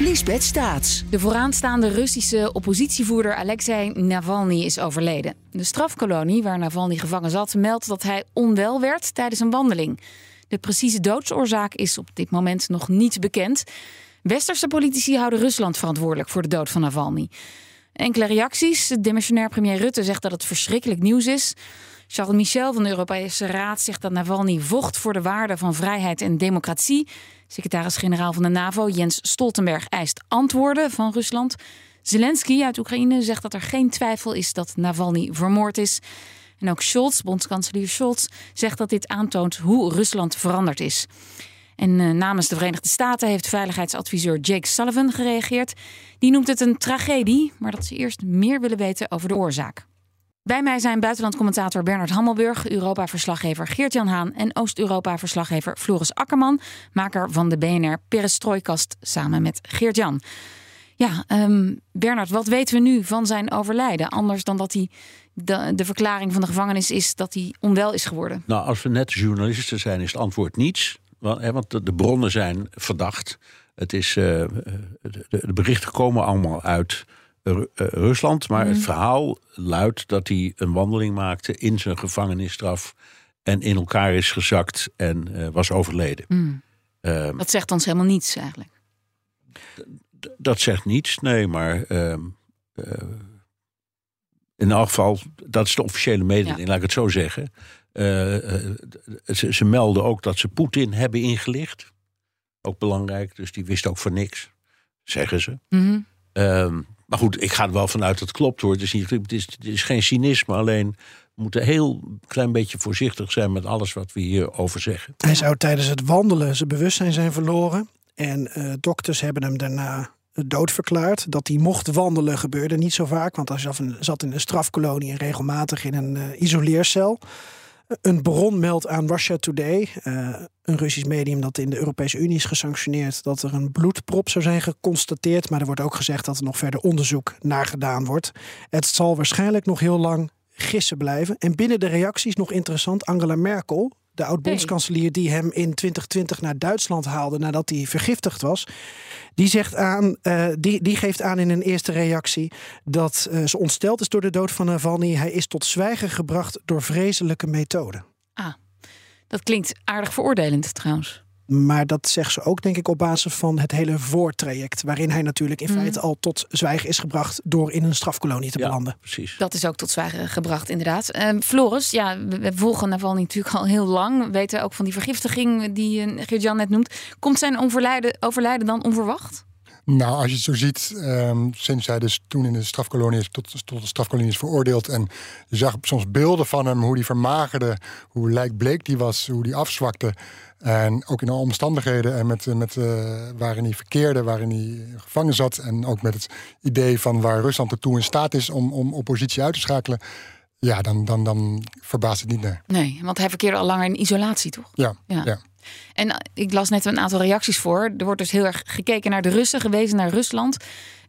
Lisbeth Staats. De vooraanstaande Russische oppositievoerder Alexei Navalny is overleden. De strafkolonie waar Navalny gevangen zat meldt dat hij onwel werd tijdens een wandeling. De precieze doodsoorzaak is op dit moment nog niet bekend. Westerse politici houden Rusland verantwoordelijk voor de dood van Navalny. Enkele reacties. De demissionair premier Rutte zegt dat het verschrikkelijk nieuws is. Charles Michel van de Europese Raad zegt dat Navalny vocht voor de waarden van vrijheid en democratie. Secretaris-generaal van de NAVO Jens Stoltenberg eist antwoorden van Rusland. Zelensky uit Oekraïne zegt dat er geen twijfel is dat Navalny vermoord is. En ook Scholz, bondskanselier Scholz, zegt dat dit aantoont hoe Rusland veranderd is. En uh, namens de Verenigde Staten heeft veiligheidsadviseur Jake Sullivan gereageerd. Die noemt het een tragedie, maar dat ze eerst meer willen weten over de oorzaak. Bij mij zijn buitenlandcommentator Bernard Hammelburg, Europa-verslaggever Geert-Jan Haan en Oost-Europa-verslaggever Floris Akkerman, maker van de BNR Perestrooikast samen met Geert-Jan. Ja, um, Bernard, wat weten we nu van zijn overlijden? Anders dan dat hij de, verklaring van de gevangenis is dat hij onwel is geworden. Nou, als we net journalisten zijn, is het antwoord niets. Want, hè, want de, bronnen zijn verdacht. Het is, uh, de, de, berichten komen allemaal uit uh, Rusland. Maar mm. het verhaal luidt dat hij een wandeling maakte in zijn gevangenisstraf. En in elkaar is gezakt en uh, was overleden. Mm. dat zegt ons helemaal niets eigenlijk. Dat zegt niets, nee, maar ehm, in elk geval, dat is de officiële mededeling, ja. laat ik het zo zeggen. Ze, ze, melden ook dat ze Poetin hebben ingelicht. Ook belangrijk, dus die wist ook voor niks, zeggen ze. Mm -hmm. um, maar goed, ik ga er wel vanuit dat het klopt hoor. Het is, niet, het is, het is geen cynisme, alleen we moeten heel klein beetje voorzichtig zijn met alles wat we hierover zeggen. Hij zou tijdens het wandelen zijn bewustzijn zijn verloren. En uh, dokters hebben hem daarna dood verklaard. Dat hij mocht wandelen gebeurde niet zo vaak, want hij zat in een strafkolonie en regelmatig in een uh, isoleercel. Een bron meldt aan Russia Today, uh, een Russisch medium dat in de Europese Unie is gesanctioneerd, dat er een bloedprop zou zijn geconstateerd. Maar er wordt ook gezegd dat er nog verder onderzoek naar gedaan wordt. Het zal waarschijnlijk nog heel lang gissen blijven. En binnen de reacties nog interessant, Angela Merkel, de oud-bondskanselier die hem in 2020 naar Duitsland haalde nadat hij vergiftigd was, die, zegt aan, uh, die, die geeft aan in een eerste reactie dat uh, ze ontsteld is door de dood van Navalny. Hij is tot zwijgen gebracht door vreselijke methoden. Ah, dat klinkt aardig veroordelend trouwens. Maar dat zegt ze ook, denk ik, op basis van het hele voortraject. Waarin hij natuurlijk in mm. feite al tot zwijgen is gebracht door in een strafkolonie te ja, belanden. Precies. Dat is ook tot zwijgen gebracht, inderdaad. Uh, Floris, ja, we volgen Navalny natuurlijk al heel lang. We weten ook van die vergiftiging die uh, Geert-Jan net noemt. Komt zijn overlijden, overlijden dan onverwacht? Nou, als je het zo ziet, um, sinds hij dus toen in de strafkolonie is, tot, tot de strafkolonie is veroordeeld. En je zag soms beelden van hem, hoe hij vermagerde, hoe lijkbleek die was, hoe die afzwakte. En ook in alle omstandigheden en met, met, uh, waarin hij verkeerde, waarin hij gevangen zat. En ook met het idee van waar Rusland ertoe in staat is om, om oppositie uit te schakelen. Ja, dan, dan, dan verbaast het niet meer. Nee, want hij verkeerde al langer in isolatie, toch? Ja, ja. ja. En ik las net een aantal reacties voor. Er wordt dus heel erg gekeken naar de Russen, gewezen naar Rusland.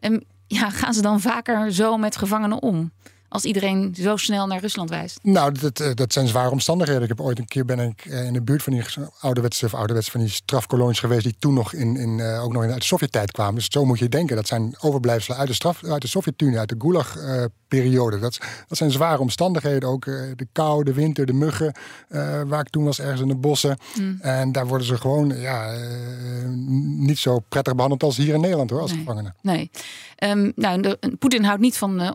En ja, gaan ze dan vaker zo met gevangenen om? Als iedereen zo snel naar Rusland wijst? Nou, dat, eh, dat zijn zware omstandigheden. Ik heb ooit een keer ben ik eh, in de buurt van die ouderwetse of ouderwetse van die strafkolonies geweest die toen nog in, in uh, ook nog in de Sovjet-tijd kwamen. Dus zo moet je denken. Dat zijn overblijfselen uit de straf, uit de Sovjet-Unie, uit de Gulag-periode. dat, dat zijn zware omstandigheden. Ook de kou, de winter, de muggen, waar ik toen was ergens in de bossen. Mm. En daar worden ze gewoon ja, niet zo prettig behandeld als hier in Nederland hoor, als nee. gevangenen. Nee. Um, nou, Poetin houdt niet van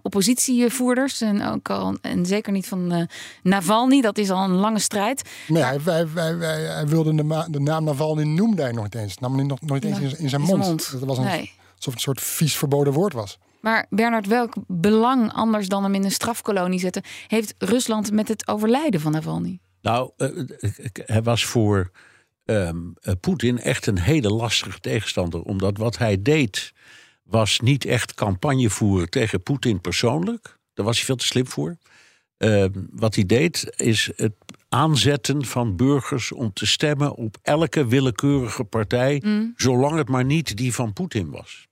En, ook al, en zeker niet van uh, Navalny. Dat is al een lange strijd. Nee, hij, hij, hij, hij, wilde de, de, naam Navalny noemde hij nooit eens. Nam hij nog nooit eens in, in, zijn mond. mond. Dat was een, nee. alsof het een soort vies verboden woord was. Maar Bernard, welk belang anders dan hem in een strafkolonie zetten... heeft Rusland met het overlijden van Navalny? Nou, uh, hij was voor ehm, eh, Poetin echt een hele lastige tegenstander. Omdat wat hij deed was niet echt campagne voeren tegen Poetin persoonlijk. Daar was hij veel te slim voor. Ehm, wat hij deed is het aanzetten van burgers om te stemmen op elke willekeurige partij, zolang het maar niet die van Poetin was.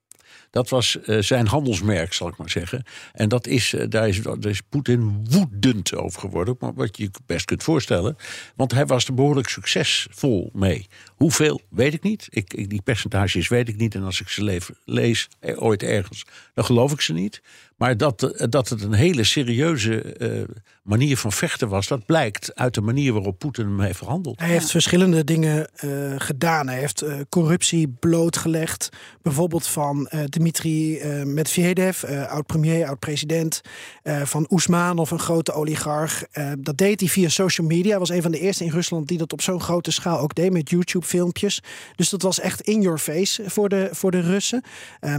Dat was eh, zijn handelsmerk, zal ik maar zeggen. En dat is, eh, daar, is, daar is Poetin woedend over geworden. Maar wat je je best kunt voorstellen. Want hij was er behoorlijk succesvol mee. Hoeveel, weet ik niet. Ik, ik- die percentages weet ik niet. En als ik ze leef- lees eh, ooit ergens, dan geloof ik ze niet. Maar dat, eh, dat het een hele serieuze eh, manier van vechten was... dat blijkt uit de manier waarop Poetin hem heeft verhandeld. Hij heeft verschillende dingen eh, gedaan. Hij heeft eh, corruptie blootgelegd. Bijvoorbeeld van eh Dmitri eh Medvedev, eh, oud-premier, oud-president. eh, van Oesmanov, een grote oligarch. Dat deed hij via social media. Hij was een van de eerste in Rusland die dat op zo'n grote schaal ook deed. Met YouTube-filmpjes. Dus dat was echt in your face voor de, voor de Russen.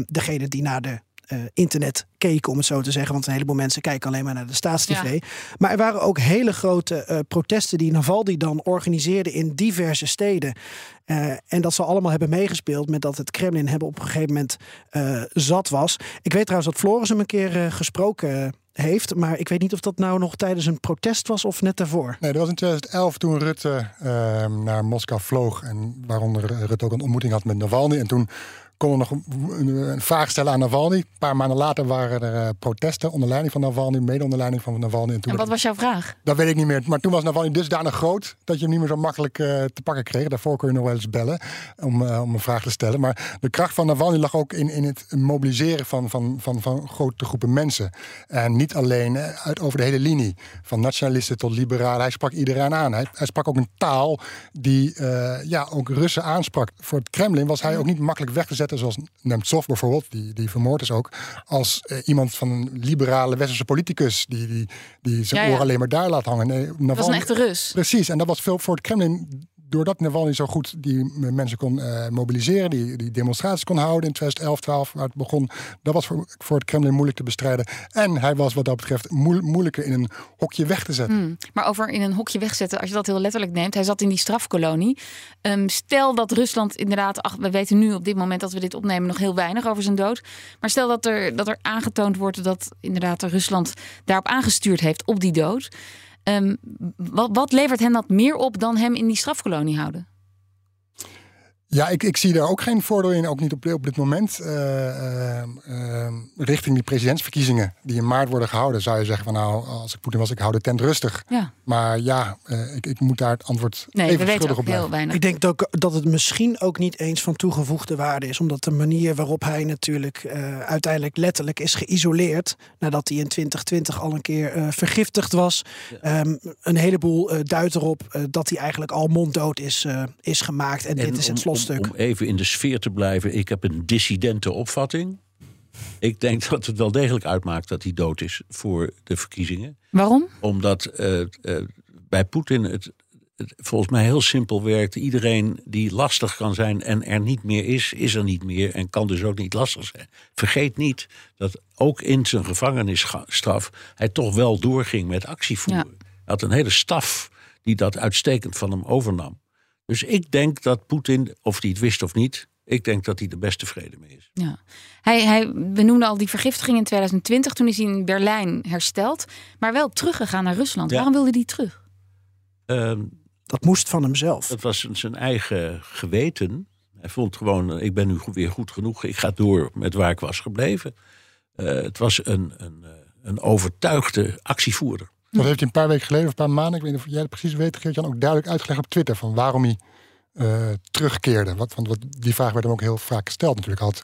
Degene die naar de eh, internet keken, om het zo te zeggen. Want een heleboel mensen kijken alleen maar naar de staatstv. Ja. Maar er waren ook hele grote eh, protesten die Navalny dan organiseerde in diverse steden. Eh, en dat zal allemaal hebben meegespeeld met dat het Kremlin hebben op een gegeven moment eh, zat was. Ik weet trouwens dat Floris hem een keer eh, gesproken heeft. Maar ik weet niet of dat nou nog tijdens een protest was of net daarvoor. Nee, dat was in 2011 toen Rutte eh, naar Moskou vloog. En waaronder Rutte ook een ontmoeting had met Navalny. En toen konden nog een, vraag stellen aan Navalny. Een paar maanden later waren er eh, protesten onder leiding van Navalny, mede onder leiding van Navalny. En toen En wat was jouw vraag? Dat weet ik niet meer. Maar toen was Navalny dusdanig groot dat je hem niet meer zo makkelijk eh, te pakken kreeg. Daarvoor kon je nog wel eens bellen om, eh, om een vraag te stellen. Maar de kracht van Navalny lag ook in, in het mobiliseren van, van, van, van grote groepen mensen. En niet alleen uit, over de hele linie. Van nationalisten tot liberalen. Hij sprak iedereen aan. Hij, hij sprak ook een taal die ja, ook Russen aansprak. Voor het Kremlin was hij ook niet makkelijk weg te zetten. Zoals Nemtsov bijvoorbeeld, die, die vermoord is ook. Als eh, iemand van een liberale westerse politicus. Die, die, die zijn Ja, ja. oren alleen maar daar laat hangen. Nee, Dat was een echte Rus. Precies, en dat was veel voor het Kremlin. Doordat Navalny zo goed die mensen kon eh, mobiliseren, die, die demonstraties kon houden in 2011, 12, waar het begon, dat was voor, voor het Kremlin moeilijk te bestrijden. En hij was wat dat betreft moe- moeilijker in een hokje weg te zetten. Hmm. Maar over in een hokje wegzetten, als je dat heel letterlijk neemt. Hij zat in die strafkolonie. Ehm, stel dat Rusland inderdaad, ach, we weten nu op dit moment dat we dit opnemen nog heel weinig over zijn dood. Maar stel dat er, dat er aangetoond wordt dat inderdaad Rusland daarop aangestuurd heeft op die dood. Ehm, wat, wat levert hen dat meer op dan hem in die strafkolonie houden? Ja, ik, ik zie daar ook geen voordeel in, ook niet op, op dit moment. Eh, eh, eh, richting die presidentsverkiezingen die in maart worden gehouden, zou je zeggen van nou, als ik Poetin was, ik hou de tent rustig. Ja, Maar ja, eh, ik, ik moet daar het antwoord nee, even we weten ook op blijven. heel weinig. Ik denk ook dat het misschien ook niet eens van toegevoegde waarde is. Omdat de manier waarop hij natuurlijk eh, uiteindelijk letterlijk is geïsoleerd. Nadat hij in 2020 al een keer eh, vergiftigd was. Ehm, een heleboel eh, duidt erop eh, dat hij eigenlijk al monddood is, eh, is gemaakt. En, dit is het om- Om, even in de sfeer te blijven, ik heb een dissidente opvatting. Ik denk dat het wel degelijk uitmaakt dat hij dood is voor de verkiezingen. Waarom? Omdat eh, bij Poetin het, het volgens mij heel simpel werkt. Iedereen die lastig kan zijn en er niet meer is, is er niet meer en kan dus ook niet lastig zijn. Vergeet niet dat ook in zijn gevangenisstraf hij toch wel doorging met actievoeren. Hij had een hele staf die dat uitstekend van hem overnam. Dus ik denk dat Poetin, of hij het wist of niet, ik denk dat hij er best tevreden mee is. Ja. Hij, hij, we noemden al die vergiftiging in 2020. Toen is hij in Berlijn hersteld. Maar wel teruggegaan naar Rusland. Ja. Waarom wilde hij terug? Ehm, Dat moest van hemzelf. dat was zijn eigen geweten. Hij vond gewoon, eh, ik ben nu goed- weer goed genoeg. Ik ga door met waar ik was gebleven. Eh, het was een, een, eh, een overtuigde actievoerder. Dat heeft hij een paar weken geleden, of een paar maanden, ik weet niet of jij het precies weet, Geert-Jan, ook duidelijk uitgelegd op Twitter van waarom hij eh, terugkeerde. Want wat, die vraag werd hem ook heel vaak gesteld natuurlijk. Had,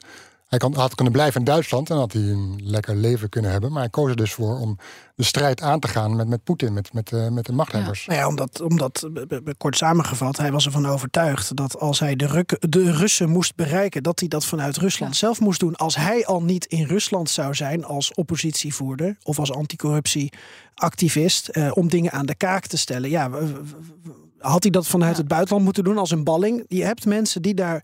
hij kan, had kunnen blijven in Duitsland en had hij een lekker leven kunnen hebben. Maar hij koos er dus voor om de strijd aan te gaan met, met Poetin, met, met, eh, met de machthebbers. Nou ja, omdat, omdat b- b- kort samengevat, hij was ervan overtuigd dat als hij de, Ruk- de Russen moest bereiken, dat hij dat vanuit Rusland Ja. zelf moest doen. Als hij al niet in Rusland zou zijn als oppositievoerder of als anticorruptieactivist eh, om dingen aan de kaak te stellen, ja, had hij dat vanuit Ja. het buitenland moeten doen als een balling? Je hebt mensen die daar eh,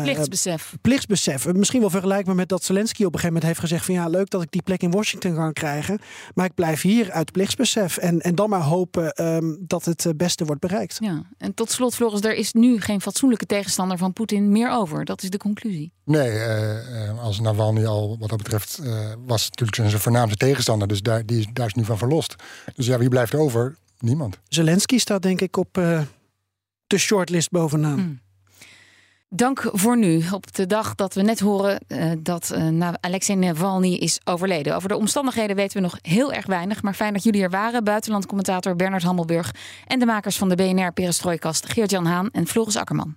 Plichtsbesef. plichtsbesef. Misschien wel vergelijkbaar met dat Zelensky op een gegeven moment heeft gezegd van ja, leuk dat ik die plek in Washington kan krijgen. Maar ik blijf hier uit plichtsbesef. En, en dan maar hopen ehm, dat het eh, beste wordt bereikt. Ja. En tot slot, Floris, er is nu geen fatsoenlijke tegenstander van Poetin meer over. Dat is de conclusie. Nee, eh, eh, als Navalny al wat dat betreft eh, was natuurlijk zijn voornaamste tegenstander. Dus daar, die, is- daar is nu van verlost. Dus ja, wie blijft over? Niemand. Zelensky staat denk ik op eh, de shortlist bovenaan. Hm. Dank voor nu. Op de dag dat we net horen eh, dat Na- Alexei Navalny is overleden. Over de omstandigheden weten we nog heel erg weinig. Maar fijn dat jullie er waren. Buitenlandcommentator Bernard Hammelburg. En de makers van de BNR Perestrooikast Geert-Jan Haan en Floris Akkerman.